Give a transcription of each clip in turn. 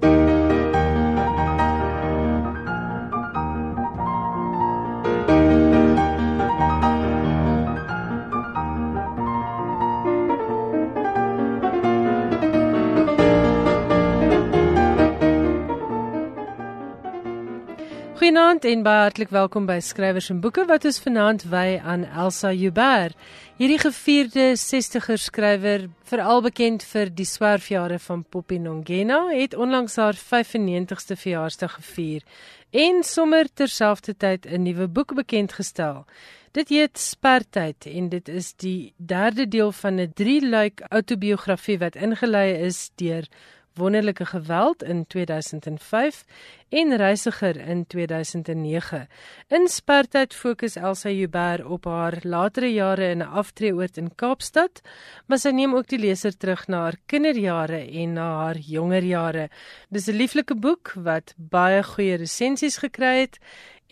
thank you Goeienaand en baie hartlik welkom by Skrywers en Boeke wat ons vanaand wy aan Elsa Joubert. Hierdie gevierde 60er skrywer, veral bekend vir die swerfjare van Poppy Nongena, het onlangs haar 95ste verjaarsdag gevier en sommer terselfdertyd 'n nuwe boek bekend gestel. Dit heet Spertyd en dit is die derde deel van 'n drie-luik outobiografie wat ingelei is deur Wonderlike geweld in 2005 en Reisiger in 2009. In Spartyd fokus Elsa Joubert op haar latere jare in 'n aftreeoord in Kaapstad, maar sy neem ook die leser terug na haar kinderjare en na haar jonger jare. Dis 'n lieflike boek wat baie goeie resensies gekry het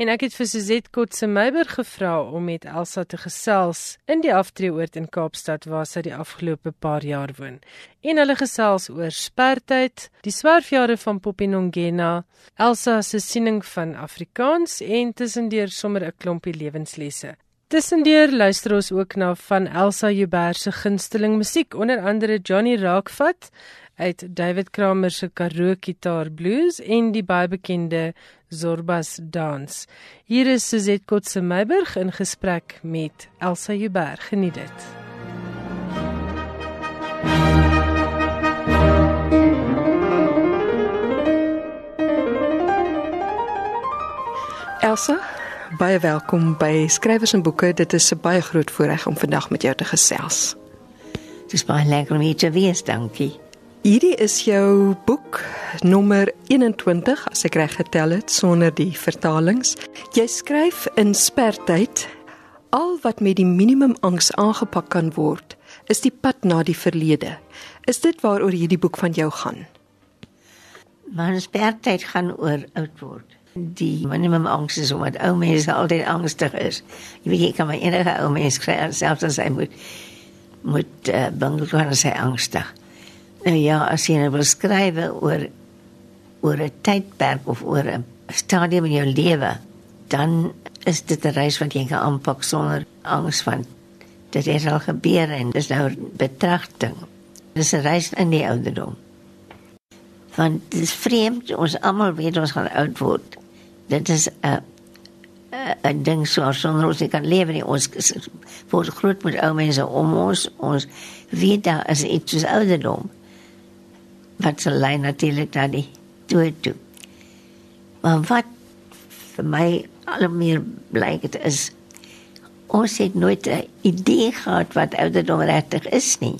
En ek het vir Suzette Kotse Meiberg gevra om met Elsa te gesels in die aftreeoord in Kaapstad waar sy die afgelope paar jaar woon. En hulle gesels oor spertyd, die swerfjare van Popinongena, Elsa se siening van Afrikaans en tussendeur sommer 'n klompie lewenslesse. Tussendeur luister ons ook na van Elsa Joubert se gunsteling musiek, onder andere Johnny Raakvat uit David Kramer se Karoo Gitaar Blues en die baie bekende Zorbas Dans. Hier is Suzette Kotse Meiburg in gesprek met Elsa Joubert. Geniet dit. Elsa, baie welkom by Skrywers en Boeke. Dit is 'n baie groot voorreg om vandag met jou te gesels. Dit is baie lekker om hier te wees, dankie. Hierdie is jou boek nommer 21 as ek reg getel het sonder die vertalings. Jy skryf in spertyd al wat met die minimum angs aangepak kan word is die pad na die verlede. Is dit waaroor hierdie boek van jou gaan? Maar spertyd gaan oor oud word. Die minimum angs is omdat ou mense altyd angstig is. Jy weet jy kan maar enige ou mens kry selfs as hy moet moet uh, bang wees hy angstig. Nou ja, as jy nou wil skryf oor oor 'n tydperk of oor 'n stadium in jou lewe, dan is dit 'n reis wat jy kan aanpak sonder angs van dit het al gebeur en dis nou betragting. Dis 'n reis in die ouderdom. Want dit is vreemd, ons almal weet ons gaan oud word. Dit is 'n 'n ding so sonder ons kan lewe nie. Ons word groot met ou mense om ons. Ons weet daar is iets soos ouderdom wat se lei natuurlik na die dood toe. Maar wat vir my al meer blyk dit is ons het nooit 'n idee gehad wat ouderdom regtig is nie.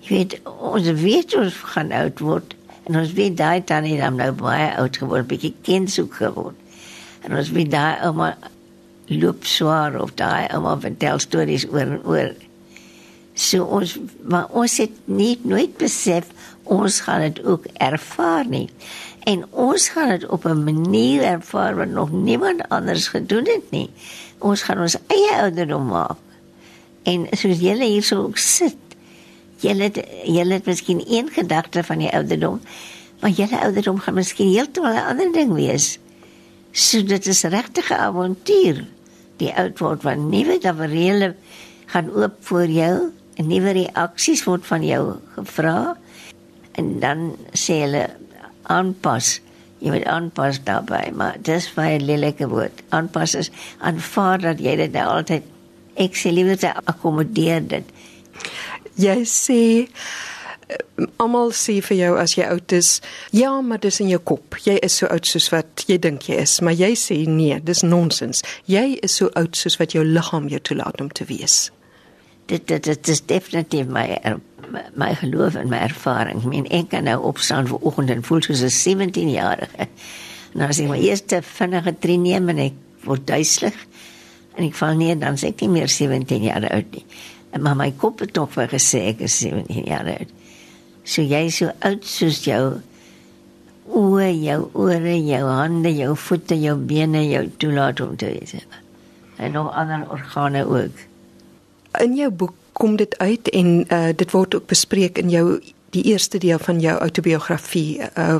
Jy weet ons weet ons gaan oud word en ons weet daai tannie dan nou baie oud geword, bietjie kindsoek geword. En ons weet daai ouma loop swaar of daai ouma vertel stories oor en oor. So ons maar ons het nie nooit besef ons gaan dit ook ervaar nie. En ons gaan dit op 'n manier ervaar wat nog niemand anders gedoen het nie. Ons gaan ons eie ouderdom maak. En soos julle hier so sit, julle julle het miskien een gedagte van die ouderdom, maar julle ouderdom gaan miskien heeltemal 'n ander ding wees. So dit is regtig 'n avontuur. Die oud word van nuwe tafereele gaan oop voor jou en nuwe reaksies word van jou gevra en dan sê hulle aanpas. Jy moet aanpas daarbey, maar dis baie lelike woord. Aanpas is aanvaar dat jy dit nou altyd ek sê liewer te akkommodeer dit. Jy sê almal sê vir jou as jy oud is, ja, maar dis in jou kop. Jy is so oud soos wat jy dink jy is, maar jy sê nee, dis nonsens. Jy is so oud soos wat jou liggaam jou toelaat om te wees. Dit dit dit is definitief my my geloof en my ervaring. Ek meen ek kan nou opstaan vir oggend en voel soos 'n 17-jarige. Nou as ek my eerste vinnige tren neem en ek word duiselig en ek val neer dan sê ek nie meer 17 jaar oud nie. Maar my kop het tog vir gesê ek is 17 jaar oud. So jy is so oud soos jou oë, jou ore, jou hande, jou voete, jou bene, jou toelaat om te wees. En nog ander organe ook. In jou boek kom dit uit en uh, dit word ook bespreek in jou die eerste deel van jou outobiografie uh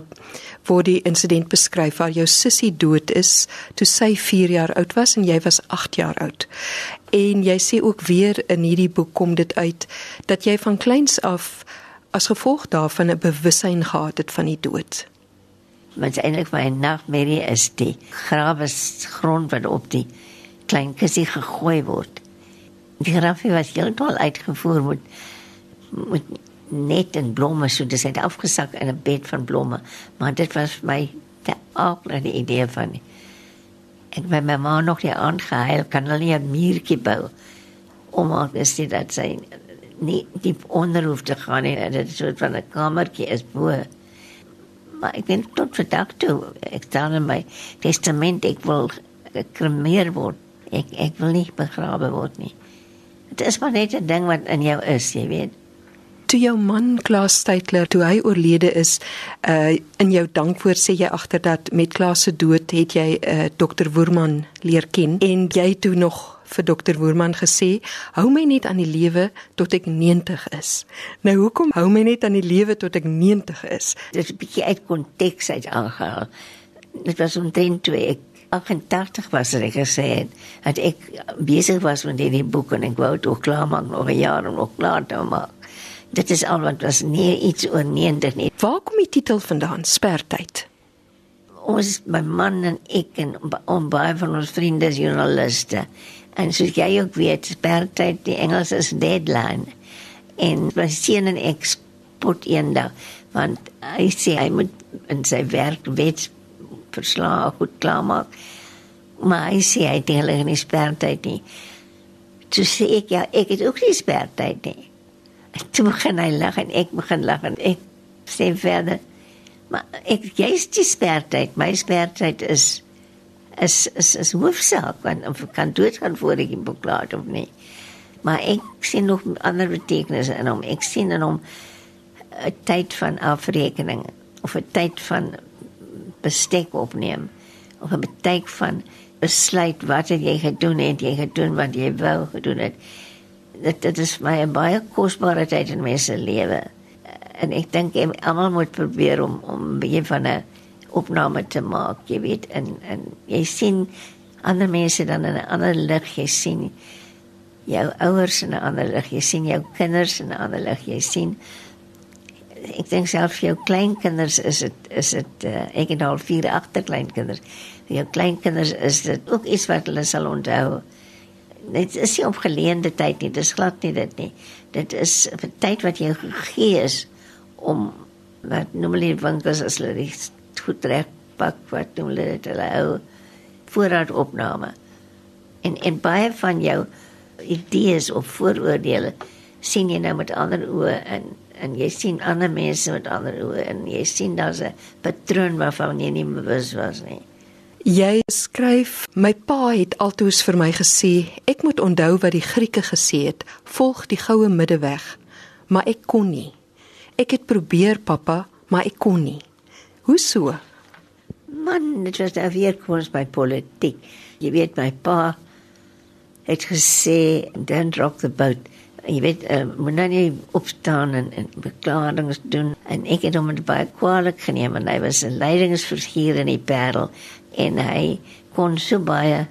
waar die insident beskryf waar jou sussie dood is toe sy 4 jaar oud was en jy was 8 jaar oud. En jy sê ook weer in hierdie boek kom dit uit dat jy van kleins af as gevolg daarvan 'n bewussyn gehad het van die dood. Wat eintlik my nagmerrie is die grawe grond wat op die klein kussie gegooi word. Die grafie was heeltemal uitgevoer met met net en blomme so dis het afgesak in 'n bed van blomme maar dit was my te aardige idee van ek by my ma nog die aand gehuil kan hulle nie 'n muurtjie bou om maar is dit dat sy nie diep onder hoef te gaan nie dit is so van 'n kamertjie is bo. Maar ek weet tot vandag toe ek staan in my testament ek wil gekremeer word ek ek wil nie begrawe word nie dit is maar net 'n ding wat in jou is jy weet. Toe jou man Klaas Steytler toe hy oorlede is uh in jou dankwoord sê jy agter dat met Klaas se dood het jy uh dokter Woerman leer ken en jy toe nog vir dokter Woerman gesê hou my net aan die lewe tot ek 90 is. Nou hoekom hou my net aan die lewe tot ek 90 is? Dit is 'n bietjie uit konteks uit aangehaal. Dit was omtrent toe ek 88 was ek gesê het dat ek besig was met hierdie boek en ek wou dit ook klaar maak nog 'n jaar en nog klaar te maak Dit is al wat was nie iets oor 90 nie. Waar kom die titel vandaan? Spertyd. Ons my man en ek en om baie van ons vriende is joernaliste. En soos jy ook weet, spertyd die Engels is deadline. En my seun en ek spot eendag want hy sê hy moet in sy werk wet verslae goed klaarmaak. Maar hy sê hy het hulle nie spertyd nie. Toe sê ek ja, ek het ook nie spertyd nie toe begin hy lag en ek begin lag en ek sê verder maar ek jy's die spertyd my spertyd is is is is hoofsaak want of kan dood gaan voor ek beklaar of nie maar ek sien nog ander betekenisse in hom ek sien in hom 'n tyd van afrekening of 'n tyd van bestek opneem of 'n tyd van besluit wat jy gedoen het jy gedoen wat jy wou gedoen het dit dit is my 'n baie kosbare tyd in my se lewe. En ek dink almal moet probeer om om 'n bietjie van 'n opname te maak, jy weet, en en jy sien ander mense dan in 'n ander lig, jy sien jou ouers in 'n ander lig, jy sien jou kinders in 'n ander lig, jy sien ek dink self vir jou kleinkinders is dit is dit uh, ek het al vier agterkleinkinders. Vir jou kleinkinders is dit ook iets wat hulle sal onthou dit is nie op geleende tyd nie, dis glad nie dit nie. Dit is 'n tyd wat jy gegee is om wat noem hulle winkels as hulle dit goed reg pak wat noem hulle dit hulle ou voorraad opname. En en baie van jou idees of vooroordeele sien jy nou met ander oë en en jy sien ander mense met ander oë en jy sien daar's 'n patroon waarvan jy nie bewus was nie. Jy skryf, my pa het altoos vir my gesê, ek moet onthou wat die Grieke gesê het, volg die goue middeweg, maar ek kon nie. Ek het probeer, pappa, maar ek kon nie. Hoe so? Man, dit was daar weer kos by politiek. Jy weet my pa het gesê, don't rock the boat. Jy weet, uh, moet nou nie opstaan en, en beklaringen doen. En ek het hom baie kwalijk geneem, en hy was een leidingsvergier in die perl en hy kon so baie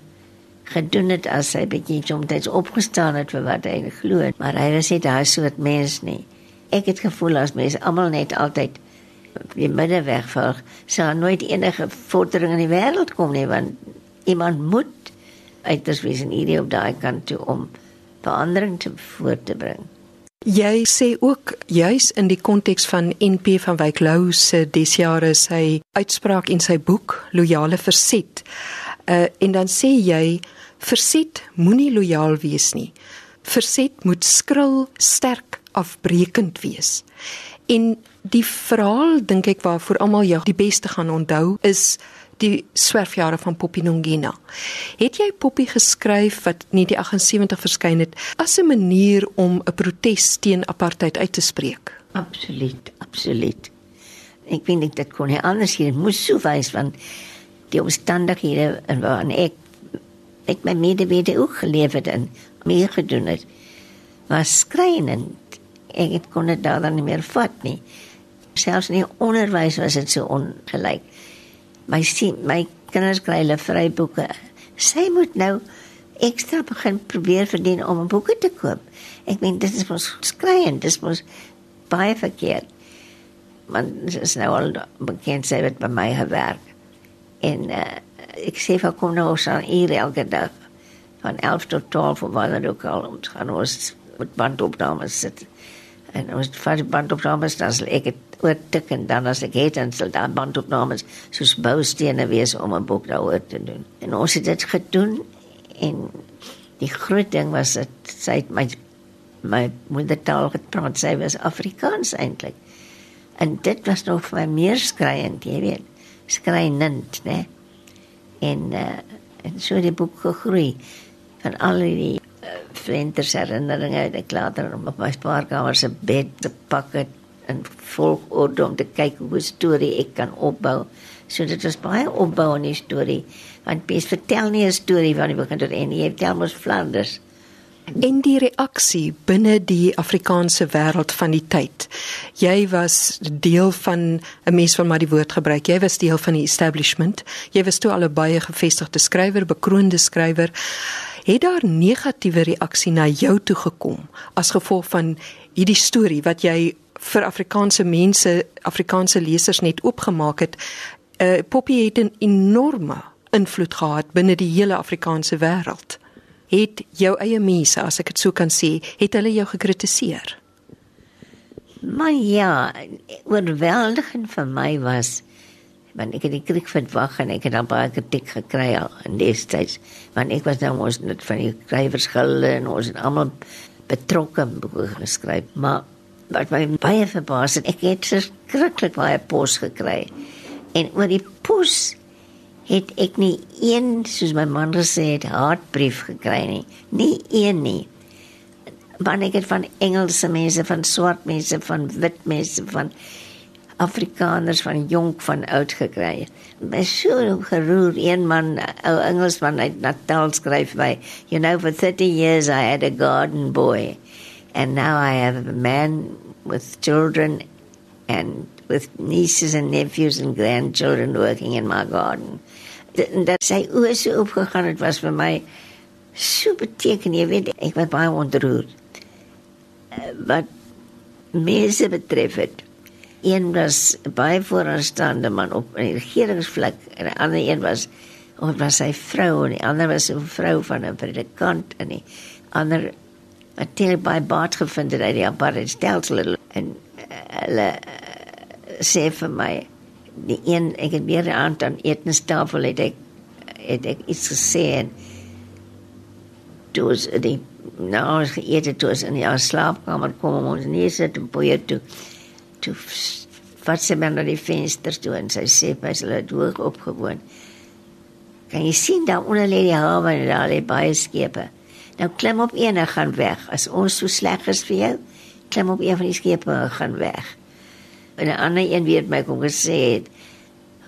gedoen het as hy bietjie soms opgestaan het vir wat hy glo. Het maar hy was nie daai soort mens nie. Ek het gevoel as mense almal net altyd die middeweg volg sou nooit enige vordering in die wêreld kom nie want iemand moet uiters wees in hierdie op daai kant toe om verandering te voort te bring Jy sê ook juis in die konteks van NP van Wyk Lou se desjare sy uitspraak in sy boek Loyale Verset. Uh en dan sê jy verset moenie lojaal wees nie. Verset moet skril, sterk, afbreekend wees. En die verhaal dink ek waarvoor almal jou die beste gaan onthou is die swerfjare van Poppy Nongena. Het jy Poppy geskryf wat nie die 78 verskyn het as 'n manier om 'n protes teen apartheid uit te spreek? Absoluut, absoluut. Ek vind dit kon nie anders hier moes so wys want die omstandighede waarin ek ek my medewede ook geleef het en meer gedoen het was skrynend ek het kon dit daar dan nie meer vat nie. Selfs in die onderwys was dit so ongelyk. My sien, my kinders kry hulle vryboeke. Sy moet nou ekstra begin probeer verdien om boeke te koop. Ek meen dit is mos skreiend, dit is mos baie verkeerd. Man is nou al bekend sy het by my gewerk. En uh, ek sê vir kom nou ons aan hier elke dag van 11 tot 12 of wat ook al te gaan ons met bandopnames sit. En ons vat bandopnames dan sal ek het oortik en dan as ek het dan sal daar bandopnames soos boustene wees om 'n boek daaroor te doen. En ons het dit gedoen en die groot ding was dat sy my my moedertaal gepraat sy was Afrikaans eintlik. En dit was nog vir my meer skreiend, jy weet. Skreinend, né? En uh, en so die boek gegroei van al die vlenters herinneringe uit ek later op my spaarkamer se bed te pak het en volgorde om te kyk hoe 'n storie ek kan opbou. So dit was baie opbou in die storie. Want Pies vertel nie 'n storie van die begin tot einde, jy vertel mos Flanders. En die reaksie binne die Afrikaanse wêreld van die tyd. Jy was deel van 'n mens van maar die woord gebruik. Jy was deel van die establishment. Jy was toe al 'n baie gevestigde skrywer, bekroonde skrywer het daar negatiewe reaksie na jou toe gekom as gevolg van hierdie storie wat jy vir Afrikaanse mense, Afrikaanse lesers net oopgemaak het. Uh Poppy het 'n enorme invloed gehad binne die hele Afrikaanse wêreld. Het jou eie mense, as ek dit so kan sê, het hulle jou gekritiseer? Maar ja, oorweldigend vir my was want ek het die kriek verwag en ek het dan baie kritiek gekry al in destyds want ek was nou ons net van die skrywersgilde en ons het almal betrokke boeke geskryf maar wat my baie verbaas het ek het skrikkelik baie pos gekry. En oor die pos het ek nie een soos my man gesê het hartbrief gekry nie. Nie een nie. Want ek het van Engelse mense van swart mense van wit mense van Afrikaners van jonk van oud gekry. My so geroer een man, ou Engelsman uit Natal skryf my, you know for 30 years I had a garden boy and now I have a man with children and with nieces and nephews and grandchildren working in my garden. Dat sy oë so opgegaan het was vir my so beteken, jy weet, ek was baie ontroerd. Eh, wat mense betref het, een was baie vooraanstaande man op 'n regeringsvlak en 'n ander een was of was sy vrou en die ander was 'n vrou van 'n predikant en die ander het teer by baat gevind het uit die apartheid stelsel en uh, hulle uh, sê vir my die een ek het weer aan aan etenstafel het ek het ek iets gesê en dus die nou as geëet het toe in die slaapkamer kom ons nie sit en poeier toe toe vat sy my na die venster toe en sy sê my hulle het hoog opgewoon. Kan jy sien daar onder lê die hawe en daar lê baie skepe. Nou klim op een en gaan weg. As ons so sleg is vir jou, klim op een van die skepe en gaan weg. En 'n ander een weet my kom gesê het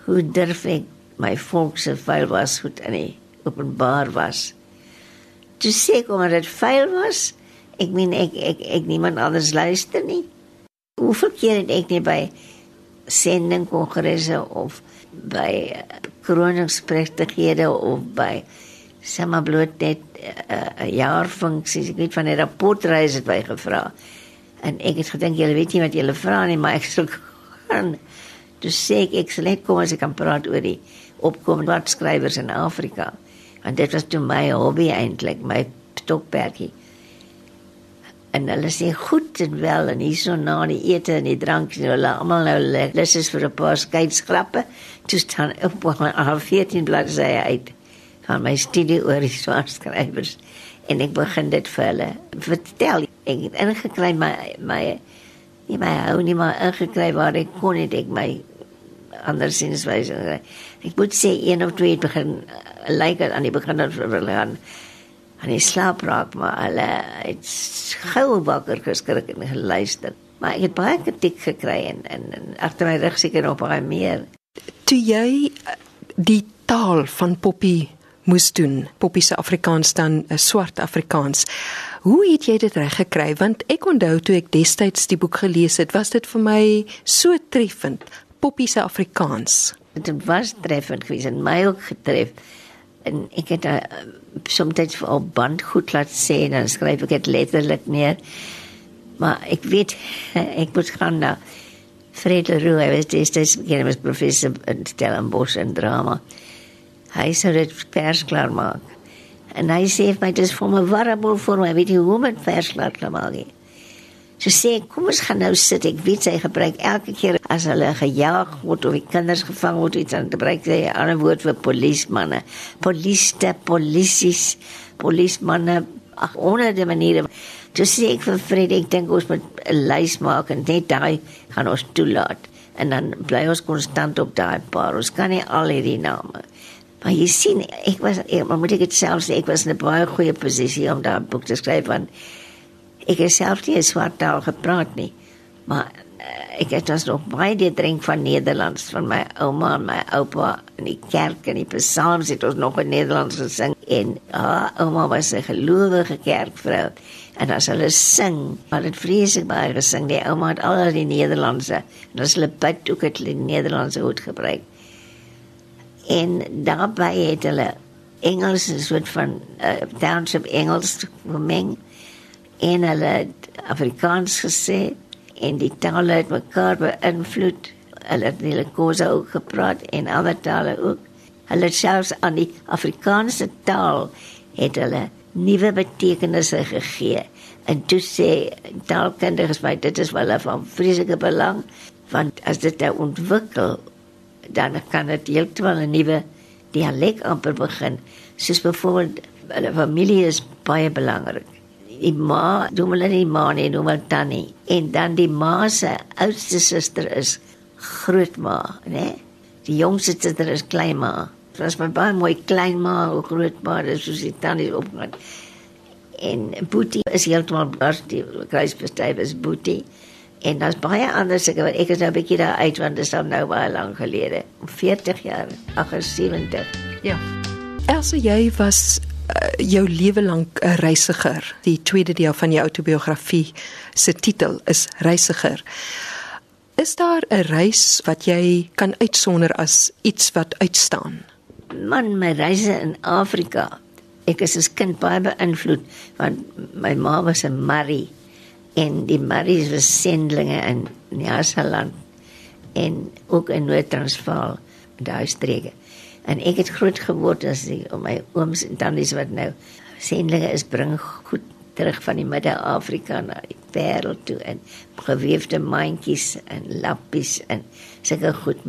hoe durf ek my volk se vuil was goed in die openbaar was. Toe sê kom dat dit vuil was. Ek meen ek ek ek niemand anders luister nie. Hoeveel keer het ek nie by sendingkongresse of by kroningspregtighede of by sommer bloot net 'n uh, eh, jaarfunksies, ek weet van 'n rapportreis het by gevra. En ek het gedink julle weet nie wat julle vra nie, maar ek sou gaan. Toe sê ek ek sal net kom as ek kan praat oor die opkomende skrywers in Afrika. Want dit was toe my hobby eintlik, my stokperdjie en hulle sê goed en wel en hierso na die ete en die drank en hulle almal nou lus is vir 'n paar skeidsgrappe toe staan op op 14 bladsye uit van my studie oor die swart skrywers en ek begin dit vir hulle vertel ek het ingekry my my nie my hou nie maar ingekry waar ek kon het ek my andersins wys ek moet sê een of twee begin uh, lyk like aan die begin van hulle gaan aan die slaap raak, maar hulle het gou wakker geskrik en geluister. Maar ek het baie kritiek gekry en en, en agter my rug seker nog baie meer. Toe jy die taal van Poppy moes doen, Poppy se Afrikaans dan 'n swart Afrikaans. Hoe het jy dit reg gekry? Want ek onthou toe ek destyds die boek gelees het, was dit vir my so treffend, Poppy se Afrikaans. Dit was treffend geweest en my ook getref. En ek het uh, soms al band goed laat sê en dan skryf ek dit letterlik neer. Maar ek weet ek moet gaan na Fred Leroux, hy was destyds begin was professor in Stellenbosch en drama. Hy sou dit persklaar maak. En hy sê vir my dis vir my warabel vir my, weet jy hoe met versklaar kan maak. So sê ek, kom ons gaan nou sit. Ek weet sy gebruik elke keer as hulle gejaag word of die kinders gevang word, iets dan gebruik sy 'n ander woord vir polismanne. Poliste, polisies, polismanne, ag honderde maniere. Toe sê ek vir Fred, ek dink ons moet 'n lys maak en net daai gaan ons toelaat. En dan bly ons konstant op daai paar. Ons kan nie al hierdie name Maar jy sien, ek was ek, maar moet ek dit self sê, ek was in 'n baie goeie posisie om daardie boek te skryf want ek het self nie swart taal gepraat nie. Maar uh, ek het dus nog baie die drink van Nederlands van my ouma en my oupa in die kerk en die psalms het ons nog in Nederlands gesing en haar ouma was 'n gelowige kerkvrou. En as hulle sing, maar dit vreeslik baie gesing. Die ouma het al die Nederlandse en as hulle bid ook het hulle Nederlandse goed gebruik en daarbey het hulle Engels 'n soort van uh, township Engels gemeng en hulle Afrikaans gesê en die tale het mekaar beïnvloed. Het hulle kosse ook gepraat en ander tale ook. Hulle selfs aan die Afrikaanse taal het hulle nuwe betekenisse gegee. En toe sê taalkundiges my dit is wel van vreeslike belang want as dit nou ontwikkel dan kan dit heeltemal 'n nuwe dialek amper begin. Soos byvoorbeeld hulle familie is baie belangrik. Die ma, doen hulle nie ma nie, doen hulle tannie. En dan die ma se oudste suster is grootma, né? Die jongste suster is kleinma. Dit was my baie mooi kleinma of grootma, dis soos die tannie opgaan. En Boetie is heeltemal bars die kruisbestuif is Boetie. En daar's baie ander sulke wat ek is nou 'n bietjie daar uit want dit is nou baie lank gelede. 40 jaar, 78. Ja. Elsa, jy was uh, jou lewe lank 'n reisiger. Die tweede deel van jou autobiografie se titel is Reisiger. Is daar 'n reis wat jy kan uitsonder as iets wat uitstaan? Man, my reise in Afrika. Ek is as kind baie beïnvloed want my ma was 'n Marie en die Maries was sendlinge in Nyasaland en ook in Noord-Transvaal daai streke. En ek het groot geword as die, om my ooms en tannies wat nou sendlinge is bring goed terug van die Midde-Afrika na die Parel toe en geweefde mandjies en lappies en sulke goed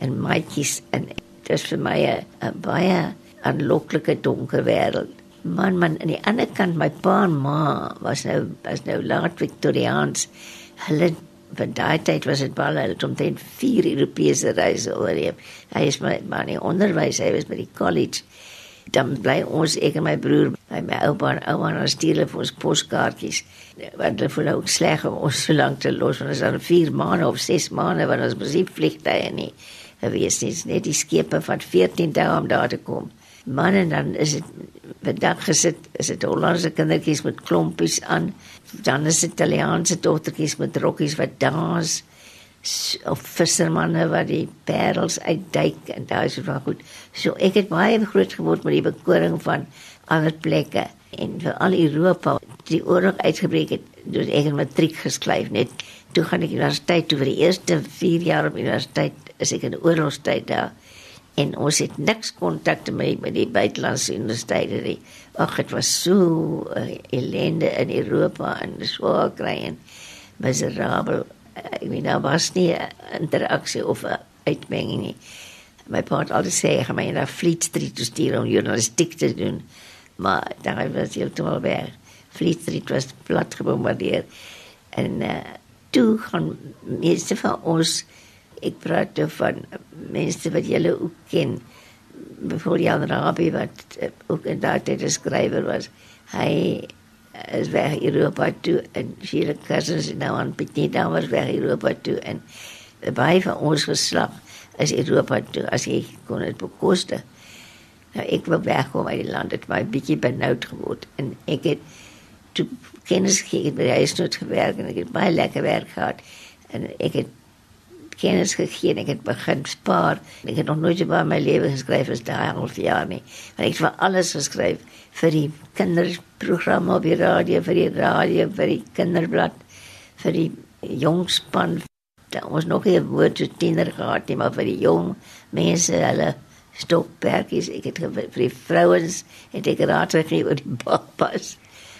en maatjies en dit is vir my 'n baie aanloklike donker wêreld man man aan die ander kant my pa en ma was nou was nou laat Victoriaans. Hulle van daai tyd was dit baie hulle het omtrent 4 Europese reise oorleef. Hy is my man in onderwys, hy was by die college. Dan bly ons ek en my broer by my oupa en ouma en ons stuur vir ons poskaartjies. Want hulle voel ook sleg om ons so lank te los, want ons aan 4 maande of 6 maande want ons moet nie vliegtye nie. Gewees nie, net die skepe van 14 dae om daar te kom. Man en dan is dit vandag gesit is dit Hollandse kindertjies met klompies aan. Dan is dit Italiaanse dogtertjies met rokkies wat dans. Of vissermanne wat die parels uitduik en daai is wel goed. So ek het baie groot geword met die bekoring van ander plekke. En vir al Europa die oorlog uitgebreek het dus ek het matriek geskryf net. Toe gaan ek universiteit toe vir die eerste 4 jaar op universiteit is ek in oorlogstyd daar en ons het niks kontak met met die buitelandse universiteite nie. Ag dit was so uh, ellende in Europa en so kry en miserabel. Ek weet nou was nie interaksie of uitmenging nie. My pa het altyd sê ek gaan na Fleet Street toe stuur om journalistiek te doen. Maar daar was heeltemal weg. Fleet Street was plat gebombardeer. En uh, toe gaan meeste van ons ek praat nou van mense wat julle ook ken. Voor Jan Rabie wat uh, ook in daai tyd 'n skrywer was. Hy is weg Europa toe en Sheila Cousins nou aan Petit dan was weg Europa toe en baie van ons geslag is Europa toe as jy kon dit bekoste. Nou ek wou wegkom uit die land het my bietjie benoud geword en ek het toe kennis gekry het by die huisnood gewerk en ek het baie lekker werk gehad en ek het kennis gegee en ek het begin spaar. Ek het nog nooit in my lewe geskryf as daai half jaar nie. Maar ek het vir alles geskryf vir die kinderprogramme die radio, vir die radio, vir die kinderblad, vir die jongspan. Daar was nog 'n woord te tiener gehad, nie, maar vir die jong mense, hulle stokperkies, ek het vir die vrouens het ek raad gegee oor die babas.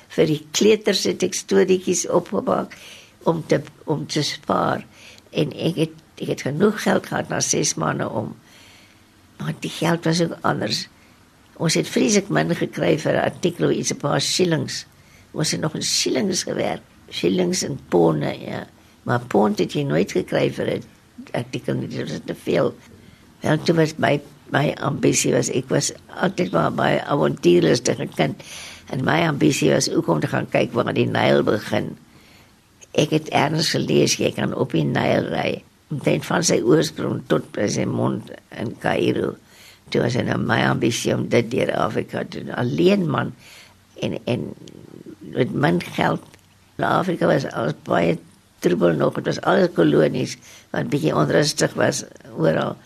Vir die kleuters het ek storieetjies opgemaak om te om te spaar en ek het ek het genoeg geld gehad na 6 maande om maar die geld was ook anders. Ons het vreeslik min gekry vir 'n artikel iets 'n paar shillings. Ons het nog in shillings gewerk, shillings en ponde, ja. Maar pond het jy nooit gekry vir 'n artikel dit was te veel. Wel toe was my my ambisie was ek was altyd maar baie avontuurlustig kind en my ambisie was ook om te gaan kyk waar die Nyl begin. Ek het erns gelees jy kan op die Nyl ry omtrent van sy oorsprong tot by sy mond in Kaïro. Dit was 'n my ambisie om dit deur Afrika te doen. Alleen man en en met min geld. Afrika was al baie troebel nog. Dit was al kolonies wat bietjie onrustig was oral.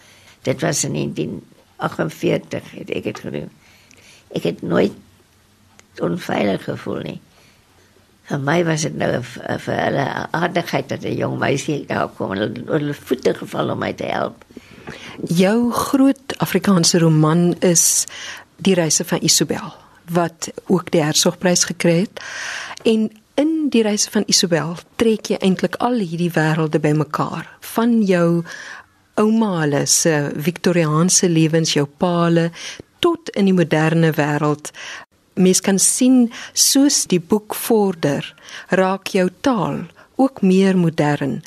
Dit was in 1948 het ek dit gedoen. Ek het nooit onveilig gevoel nie vir my was dit nou vir hulle aardigheid dat 'n jong meisie daar kom en hulle hulle voete geval om my te help. Jou groot Afrikaanse roman is Die reise van Isabel wat ook die Hertzogprys gekry het. En in Die reise van Isabel trek jy eintlik al hierdie wêrelde bymekaar van jou ouma se Victoriaanse lewens, jou paale tot in die moderne wêreld mens kan sien soos die boek vorder, raak jou taal ook meer modern.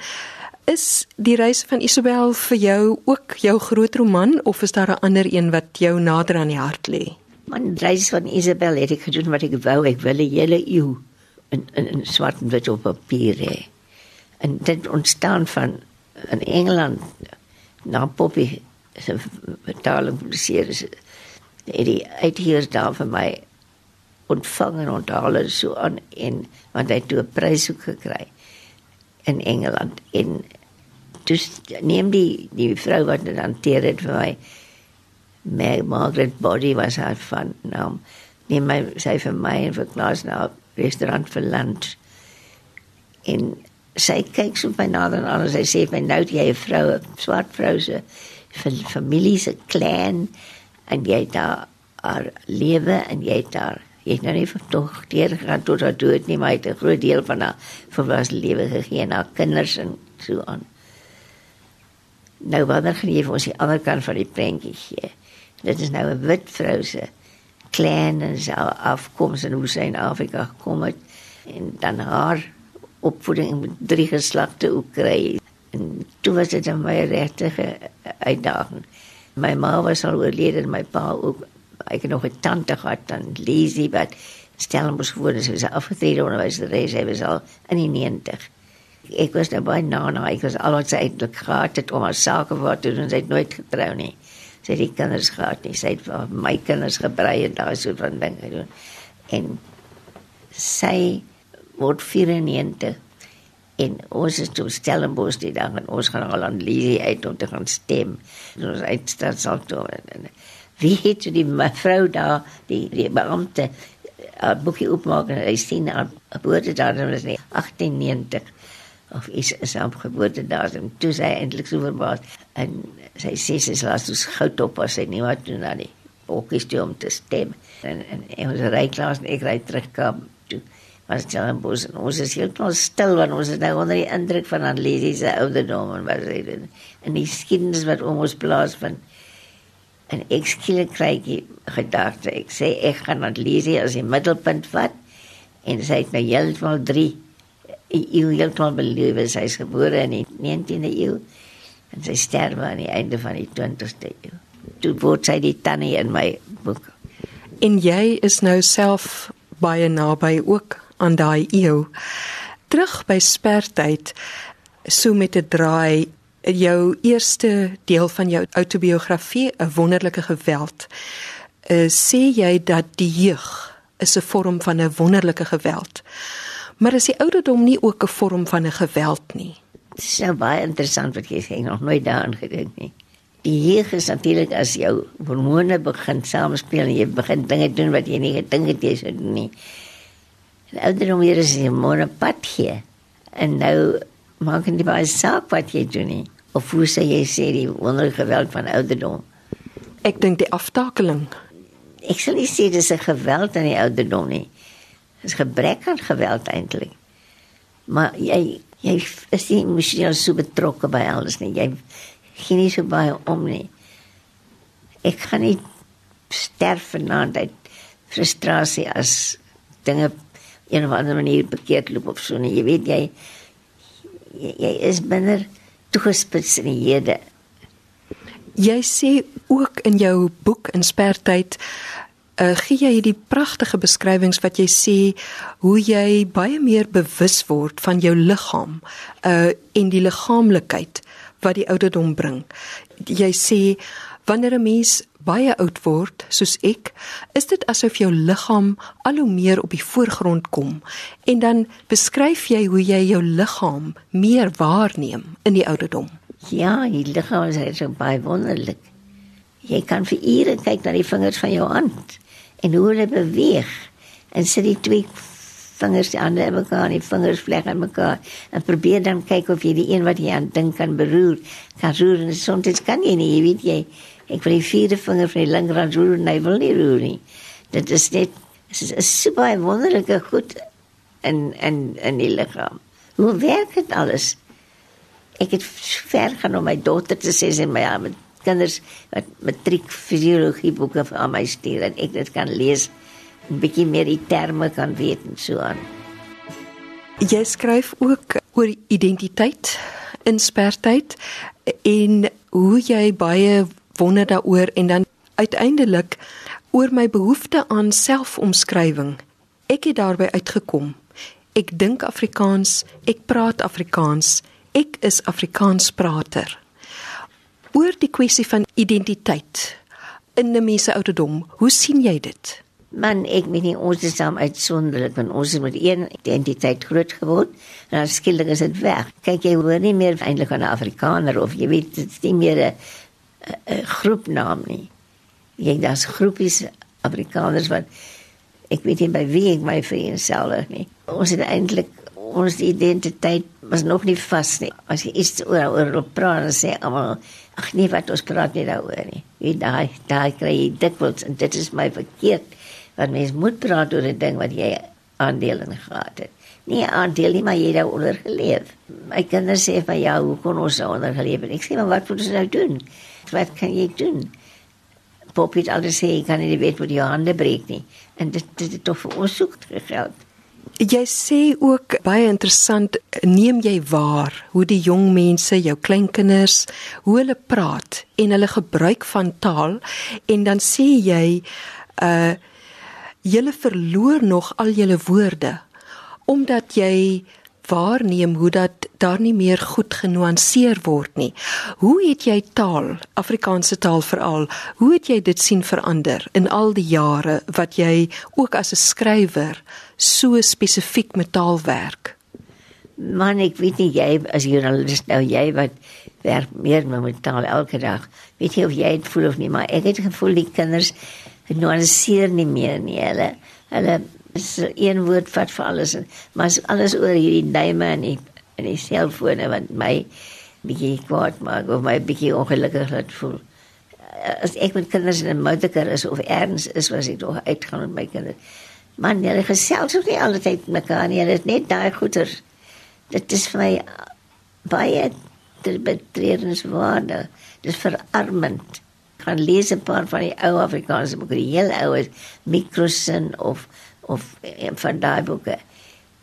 Is die reis van Isabel vir jou ook jou groot roman of is daar 'n ander een wat jou nader aan die hart lê? Man reis van Isabel het ek gedoen wat ek wou, ek wil 'n hele eeu in in, in swart en wit op papier hê. En dit ontstaan van in Engeland na Poppy se vertaling publiseer is die uitheers daar vir my ontvang en onthaal het so aan en want hy het toe 'n prys ook gekry in Engeland. En dus neem die die vrou wat dit hanteer het vir my Meg Margaret Body was haar van naam neem my sy vir my en vir Klaas na restaurant vir lunch. En sy kyk so by nader aan en sy sê my nou jy 'n vrou 'n swart vrou se familie se clan en jy daar haar lewe en jy daar jy het nou nie tog deur gaan tot haar dood nie, maar hy het 'n groot deel van haar volwasse lewe gegee aan haar kinders en so aan. Nou wanneer gaan jy vir ons die ander kant van die prentjie gee? Dit is nou 'n wit vrou se klein en sy afkoms en hoe sy in Afrika gekom het en dan haar opvoeding met drie geslagte kry. En toe was dit 'n baie regte uitdaging. My ma was al oorlede en my pa ook ek het nog 'n tante gehad dan Lizzie wat Stellenbosch geworden is, sy afgetrede onderwyseres, sy was al in die 90. Ek was nou baie na na, ek was al wat sy eintlik gehad het om haar sake wat te doen, sy het nooit getrou nie. Sy het die kinders gehad nie, sy het my kinders gebrei en daai soort van ding gedoen. En sy word 94 en ons is toe Stellenbosch die dag en ons gaan al aan Lizzie uit om te gaan stem. En ons uitstad sal toe en, en wie het die mevrou daar die die beampte boekie oopmaak en hy sien haar geboortedatum is nie 1890 of is is haar geboortedatum. Toe sy eintlik so verbaas en sy sê sy laat ons goud op as sy nie wat doen dan nie bokkies toe om te stem. En en, en ons ry klaar en ek ry terug kom toe was dit dan bos en ons is heeltemal stil want ons is nou onder die indruk van Annelie se ouderdom en wat sy doen. En die skiedenis wat om ons plaas van En ek skielik kry ek gedagte. Ek sê ek gaan aan Lisie as die middelpunt vat en sy het nou heeltemal 3 eeu heeltemal beleef. Sy is gebore in die 19de eeu en sy sterwe aan die einde van die 20ste eeu. Toe word sy die tannie in my boek. En jy is nou self baie naby ook aan daai eeu. Terug by spertyd so met 'n draai jou eerste deel van jou autobiografie 'n wonderlike geweld uh, sê jy dat die jeug is 'n vorm van 'n wonderlike geweld. Maar is die ouderdom nie ook 'n vorm van 'n geweld nie? Dit is nou baie interessant wat jy sê, nog nooit daaraan gedink nie. Die jeug is natuurlik as jou hormone begin samespeel en jy begin dinge doen wat jy nie gedink het jy sou doen nie. En ouderdom weer is 'n monopad gee. En nou maak dit baie saak wat jy doen nie. Of hoe sê jy sê die wonderlike geweld van ouderdom? Ek dink die aftakeling. Ek sal nie sê dis 'n geweld aan die ouderdom nie. Dis gebrek aan geweld eintlik. Maar jy jy is nie emosioneel so betrokke by alles nie. Jy gee nie so baie om nie. Ek kan nie sterf vanaand uit frustrasie as dinge een of ander manier bekeerd loop of so nie. Jy weet jy jy, jy is binne toegespits in die hede. Jy sê ook in jou boek Inspertyd uh, gee jy hierdie pragtige beskrywings wat jy sê hoe jy baie meer bewus word van jou liggaam uh en die liggaamlikheid wat die ouderdom bring. Jy sê wanneer 'n mens baie oud word soos ek, is dit asof jou liggaam al hoe meer op die voorgrond kom en dan beskryf jy hoe jy jou liggaam meer waarneem in die ouderdom. Ja, die liggaam is so baie wonderlik. Jy kan vir ure kyk na die vingers van jou hand en hoe hulle beweeg en sit die twee vingers die ander mekaar, die vingers vleg aan mekaar en probeer dan kyk of jy die een wat jy aan dink kan beroer, kan roer en soms kan jy nie, jy weet jy, ek wil die vierde vinger van die linkerhand roer en hy wil nie roer nie. Dit is net dit is super wonderlike goed in in in die liggaam. Hoe werk dit alles? Ek het ver gaan om my dogter te sy my ja, met kinders wat matriek fisiologie boeke aan my stuur en ek dit kan lees 'n bietjie meer die terme kan weet en so aan. Jy skryf ook oor identiteit in spertyd en hoe jy baie wonder daaroor en dan uiteindelik oor my behoefte aan selfomskrywing. Ek het daarby uitgekom. Ek dink Afrikaans, ek praat Afrikaans, ek is Afrikaansprater. Oor die kwessie van identiteit in 'n mens se ouderdom, hoe sien jy dit? Man, ek weet nie ons is saam uitsonderlik want ons het met een identiteit groot geword en dan skielik is dit weg. Kyk jy hoor nie meer eintlik aan 'n Afrikaner of jy weet dit is nie meer 'n 'n groepnaam nie. Jy daar's groepies Afrikaners wat ek weet nie by wie ek my vereenselwig nie. Ons het eintlik ons identiteit was nog nie vas nie. As jy iets oor oor praat en sê almal ag nee wat ons praat nie daaroor nie. Jy daai daai kry jy dikwels en dit is my verkeerd want mens moet praat oor 'n ding wat jy aandeel in gehad het. Nie aandeel nie, maar jy het daaroor geleef. My kinders sê van ja, hoe kon ons daaroor geleef het? Ek sê maar wat moet ons nou doen? Wat kan jy doen? Poppy het altyd sê jy kan nie weet wat jou hande breek nie. En dit dit het tog vir ons soek geld. Jy sê ook baie interessant, neem jy waar hoe die jong mense, jou kleinkinders, hoe hulle praat en hulle gebruik van taal en dan sê jy uh julle verloor nog al julle woorde omdat jy waarneem hoe dat daar nie meer goed genuanceer word nie. Hoe het jy taal, Afrikaanse taal veral, hoe het jy dit sien verander in al die jare wat jy ook as 'n skrywer so spesifiek met taal werk? Man, ek weet nie jy as joernalis nou jy wat werk meer met taal elke dag. Weet jy of jy dit voel of nie, maar ek het gevoel die kinders nuanceer nie meer nie. Hulle hulle is een woord vat vir alles en maar alles oor hierdie duime en die en die selfone wat my bietjie kwaad maak of my bietjie ongelukkig laat voel. As ek met kinders in 'n motorkar is of erns is was ek nog uitgaan met my kinders. Man, hulle gesels ook nie altyd met mekaar nie. Hulle is net daai goeie. Dit is vir my baie betreurenswaardig. Dit is verarmend gaan lees 'n paar van die ou Afrikaanse boeke, die heel ou is Microsin of of een van daai boeke.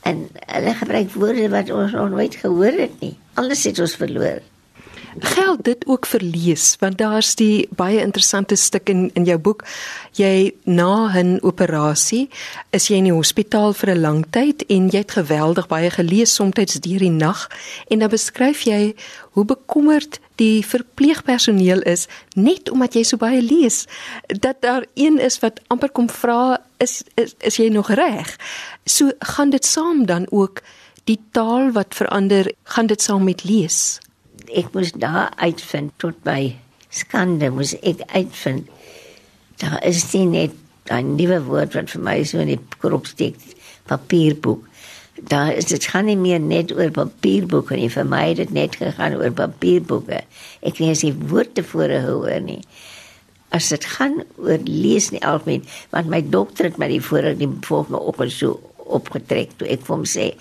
En hulle gebruik woorde wat ons nog nooit gehoor het nie. Alles het ons verloor. Geld dit ook vir lees want daar's die baie interessante stuk in in jou boek. Jy na 'n operasie is jy in die hospitaal vir 'n lang tyd en jy het geweldig baie gelees soms deur die nag en dan beskryf jy hoe bekommerd die verpleegpersoneel is net omdat jy so baie lees dat daar een is wat amper kom vra is, is is jy nog reg? So gaan dit saam dan ook die taal wat verander, gaan dit saam met lees. Ek moes daar uitvind tot by skande moes ek uitvind. Daar is nie net 'n nuwe woord wat vir my so in die krop steek papierboek. Daar is dit gaan nie meer net oor papierboeke nie. Vir my het dit net gegaan oor papierboeke. Ek lees nie woorde voor hoor nie. As dit gaan oor lees nie algemeen, want my dokter het my die vorige die volgende oggend so opgetrek toe ek vir hom sê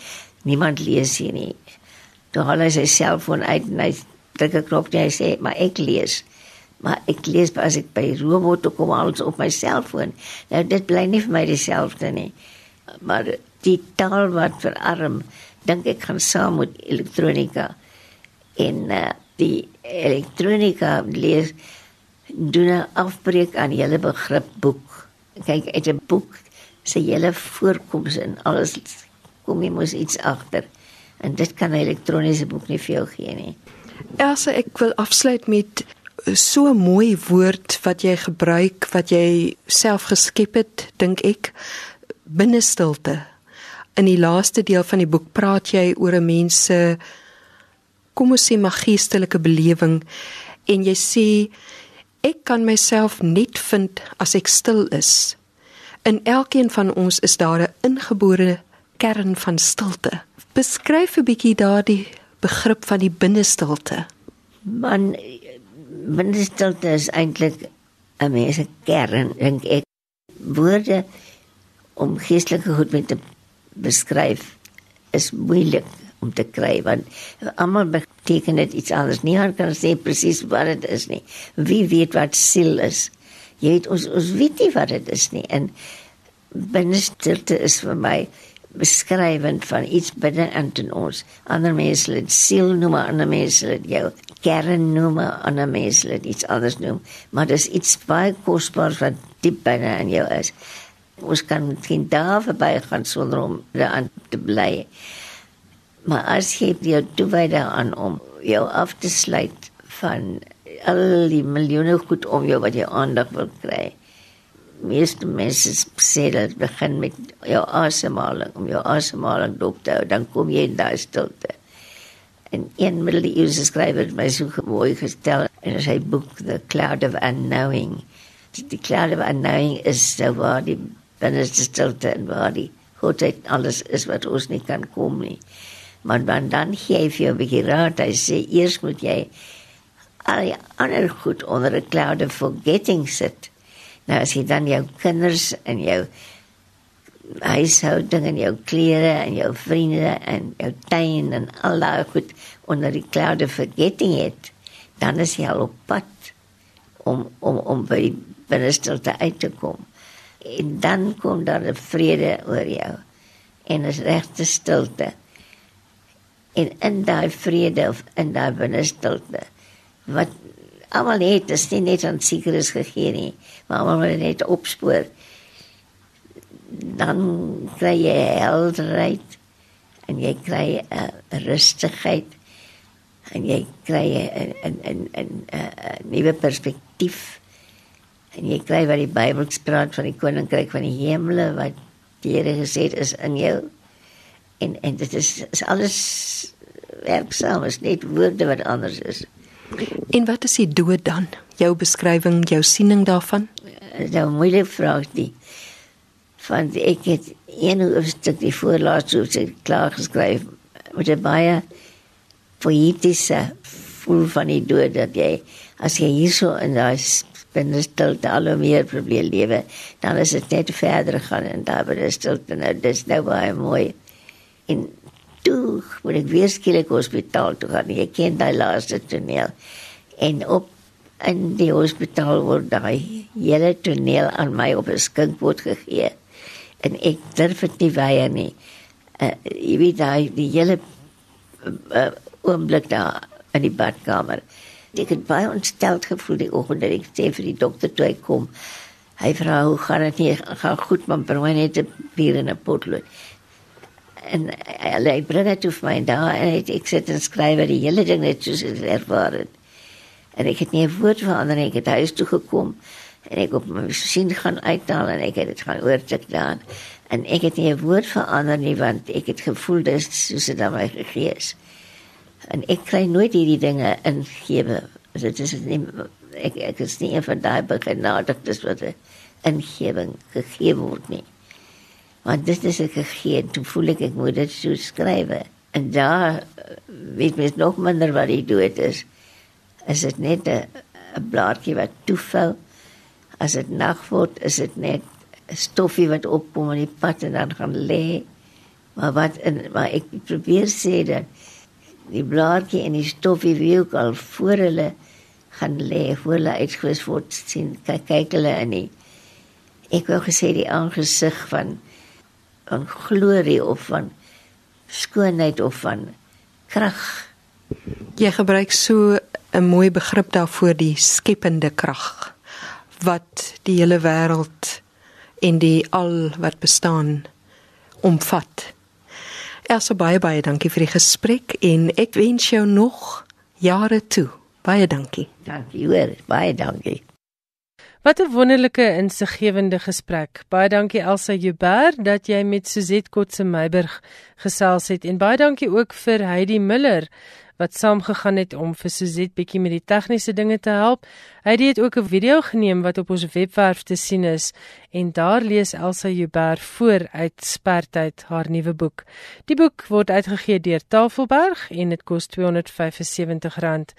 niemand lees hier nie. Toe haal hy sy selfoon uit en hy druk 'n knop en hy sê, "Maar ek lees." Maar ek lees as ek by robot kom alles op my selfoon. Nou dit bly nie vir my dieselfde nie. Maar die taal wat verarm, dink ek gaan saam met elektronika. En uh, die elektronika lees doen 'n afbreek aan hele begrip boek. Kyk, uit 'n boek se hele voorkoms en alles kom jy mos iets agter. En dit kan 'n elektroniese boek nie vir jou gee nie. Elsa, ek wil afsluit met so 'n mooi woord wat jy gebruik wat jy self geskep het, dink ek, binnestilte. In die laaste deel van die boek praat jy oor 'n mens se kom ons sê magiesterlike belewing en jy sê ek kan myself net vind as ek stil is. In elkeen van ons is daar 'n ingebore kern van stilte. Beskryf 'n bietjie daardie begrip van die binnestilte. Man binnestilte is eintlik 'n mens se kern, dink ek. Woorde om geestelike goed met te beskryf is moeilik om te kry want almal beteken dit iets anders. Niemand kan sê presies wat dit is nie. Wie weet wat siel is? Jy weet ons ons weet nie wat dit is nie. En binnestilte is vir my beskrywend van iets binne in ons. Ander mense het siel noem, ander mense het jou kern noem, ander mense het iets anders noem, maar dis iets baie kosbaar wat diep binne in jou is. Ons kan geen daar verby gaan sonder om daaraan te bly. Maar as jy jou toewy daaraan om jou af te sluit van al die miljoene goed om jou wat jy aandag wil kry meeste mense sê dat begin met jou asemhaling om jou asemhaling dop te hou dan kom jy in daai stilte. En een middeleeuse skrywer het my so mooi gestel in sy boek The Cloud of Unknowing. Die cloud of unknowing is so waar die binneste stilte en waar die goedheid alles is wat ons nie kan kom nie. Maar dan dan gee jy vir jou 'n bietjie raad. Hy sê eers moet jy al die ander goed onder 'n cloud of forgetting sit Nou as jy dan jou kinders en jou huishouding en jou klere en jou vriende en jou tuin en al daai goed onder die cloud of forgetting it, dan is jy al op pad om om om by binnestilte uit te kom. En dan kom daar 'n vrede oor jou en 'n regte stilte. En in daai vrede of in daai binnestilte wat almal het dit nie net aan sekeres gegee nie, maar almal moet net opspoor. Dan kry jy helderheid en jy kry 'n uh, rustigheid en jy kry 'n 'n 'n 'n nuwe perspektief. En jy kry wat die Bybel praat van die koninkryk van die hemele wat Here gesê het is in jou. En en dit is, is alles werksaam, is net woorde wat anders is. En wat is die dood dan? Jou beskrywing, jou siening daarvan? Dis nou moeilike vraag die. Want ek het een hoofstuk die voorlaaste hoofstuk klaar geskryf met 'n baie poëtiese voel van die dood dat jy as jy hierso in daai binnestilte al hoe meer probeer lewe, dan is dit net verder gaan en daar die stilte nou dis nou baie mooi. En toe moet ek weer skielik hospitaal toe gaan. Ek ken daai laaste toneel. En op in die hospitaal word daai hele toneel aan my op 'n skinkbord gegee. En ek durf dit nie weier nie. Uh, jy weet daai die hele uh, oomblik daar in die badkamer. Ek het baie ontsteld gevoel die oggend dat ek sê vir die dokter toe hy kom. Hy vra hoe gaan dit nie gaan goed man, bring my net 'n bier en 'n potlood. En hy, hy bring dit vir my daar en ek, ek sit en skryf die hele ding net soos dit ervaar het. En ek het nie 'n woord verander nie. Ek het huis toe gekom en ek op my sien gaan uithaal en ek het dit gaan oortik daar. En ek het nie 'n woord verander nie want ek het gevoel dis soos dit aan my gegee is. En ek kry nooit hierdie dinge ingewe. Dit is nie ek ek is nie van daai begenadigdes wat 'n ingewing gegee word nie. Want dit is 'n gegee, toe voel ek ek moet dit so skryf. En daar weet mens nog minder wat die dood is. Is dit net 'n blaartjie wat toefel? As dit nag word, is dit net 'n stoffie wat opkom in die pad en dan gaan lê. Maar wat in maar ek probeer sê dat die blaartjie en die stoffie wie ook al voor hulle gaan lê, voor hulle uitgewis word sien kyk kyk hulle in die ek wou gesê die aangesig van van glorie of van skoonheid of van krag. Jy gebruik so 'n mooi begrip daarvoor die skepende krag wat die hele wêreld en die al wat bestaan omvat. Elsa baie baie dankie vir die gesprek en ek wens jou nog jare toe. Baie dankie. Dankie hoor, baie dankie. Wat 'n wonderlike insiggewende gesprek. Baie dankie Elsa Joubert dat jy met Suzette Kotse Meiburg gesels het en baie dankie ook vir Heidi Miller wat saamgegaan het om vir Suzette bietjie met die tegniese dinge te help. Hy het ook 'n video geneem wat op ons webwerf te sien is en daar lees Elsa Joubert voor uit Spertyd haar nuwe boek. Die boek word uitgegee deur Tafelberg en dit kos R275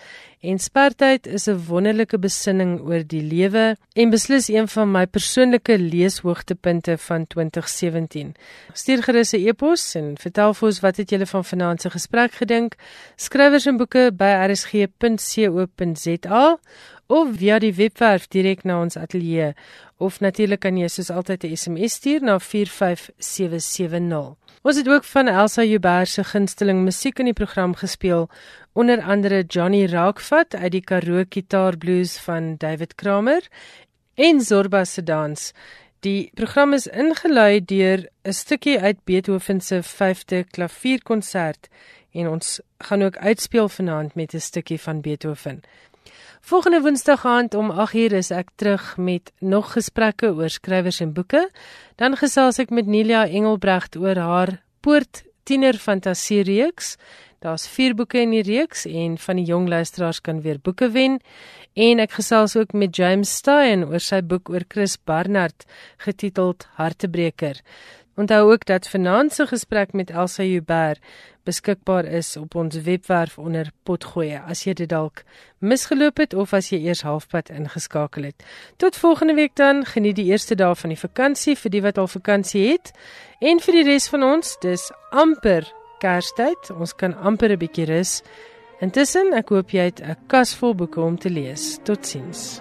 En Spertyd is 'n wonderlike besinning oor die lewe en beslis een van my persoonlike leeshoogtepunte van 2017. Stuur gerus 'n e-pos en vertel vir ons wat het julle van vanaand se gesprek gedink. Skrywers en boeke by rsg.co.za of via die webwerf direk na ons ateljee of natuurlik kan jy soos altyd 'n SMS stuur na 45770. Ons het ook van Elsa Joubert se gunsteling musiek in die program gespeel, onder andere Johnny Raakvat uit die Karoo Gitaar Blues van David Kramer en Zorba se dans. Die program is ingelei deur 'n stukkie uit Beethoven se 5de klavierkonsert en ons gaan ook uitspeel vanaand met 'n stukkie van Beethoven. Volgende Woensdag aand om 8uur is ek terug met nog gesprekke oor skrywers en boeke. Dan gesels ek met Nelia Engelbregt oor haar Poort Tiener Fantasie reeks. Daar's 4 boeke in die reeks en van die jong luisteraars kan weer boeke wen. En ek gesels ook met James Stein oor sy boek oor Chris Barnard getiteld Hartebreker. Onthou ook dat vanaand se gesprek met Elsa Joubert beskikbaar is op ons webwerf onder potgoeie as jy dit dalk misgeloop het of as jy eers halfpad ingeskakel het. Tot volgende week dan, geniet die eerste dae van die vakansie vir die wat al vakansie het en vir die res van ons, dis amper Kerstyd. Ons kan amper 'n bietjie rus. Intussen, ek hoop jy het 'n kas vol boeke om te lees. Totsiens.